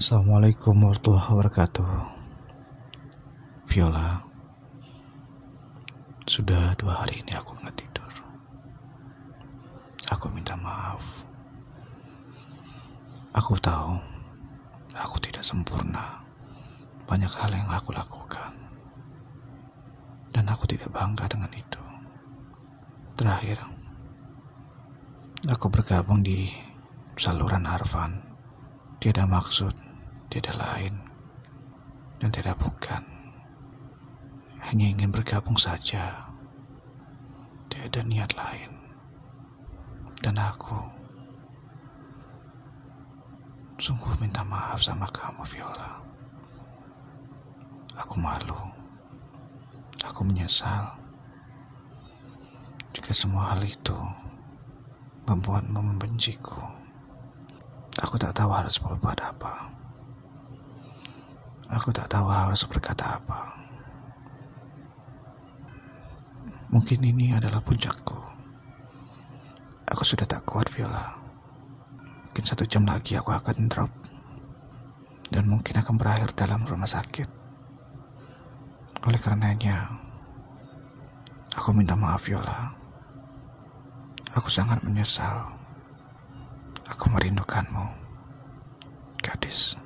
Assalamualaikum warahmatullahi wabarakatuh. Viola Sudah dua hari ini aku nggak tidur. Aku minta maaf. Aku tahu Aku tidak sempurna. Banyak hal yang aku lakukan. Dan aku tidak bangga dengan itu. Terakhir Aku bergabung di saluran Arfan. Tiada maksud, tiada lain, dan tidak bukan. Hanya ingin bergabung saja. Tiada niat lain. Dan aku sungguh minta maaf sama kamu, Viola. Aku malu. Aku menyesal. Jika semua hal itu membuatmu membenciku. Aku tak tahu harus berbuat apa. Aku tak tahu harus berkata apa. Mungkin ini adalah puncakku. Aku sudah tak kuat, Viola. Mungkin satu jam lagi aku akan drop. Dan mungkin akan berakhir dalam rumah sakit. Oleh karenanya, aku minta maaf, Viola. Aku sangat menyesal. Aku merindukanmu, gadis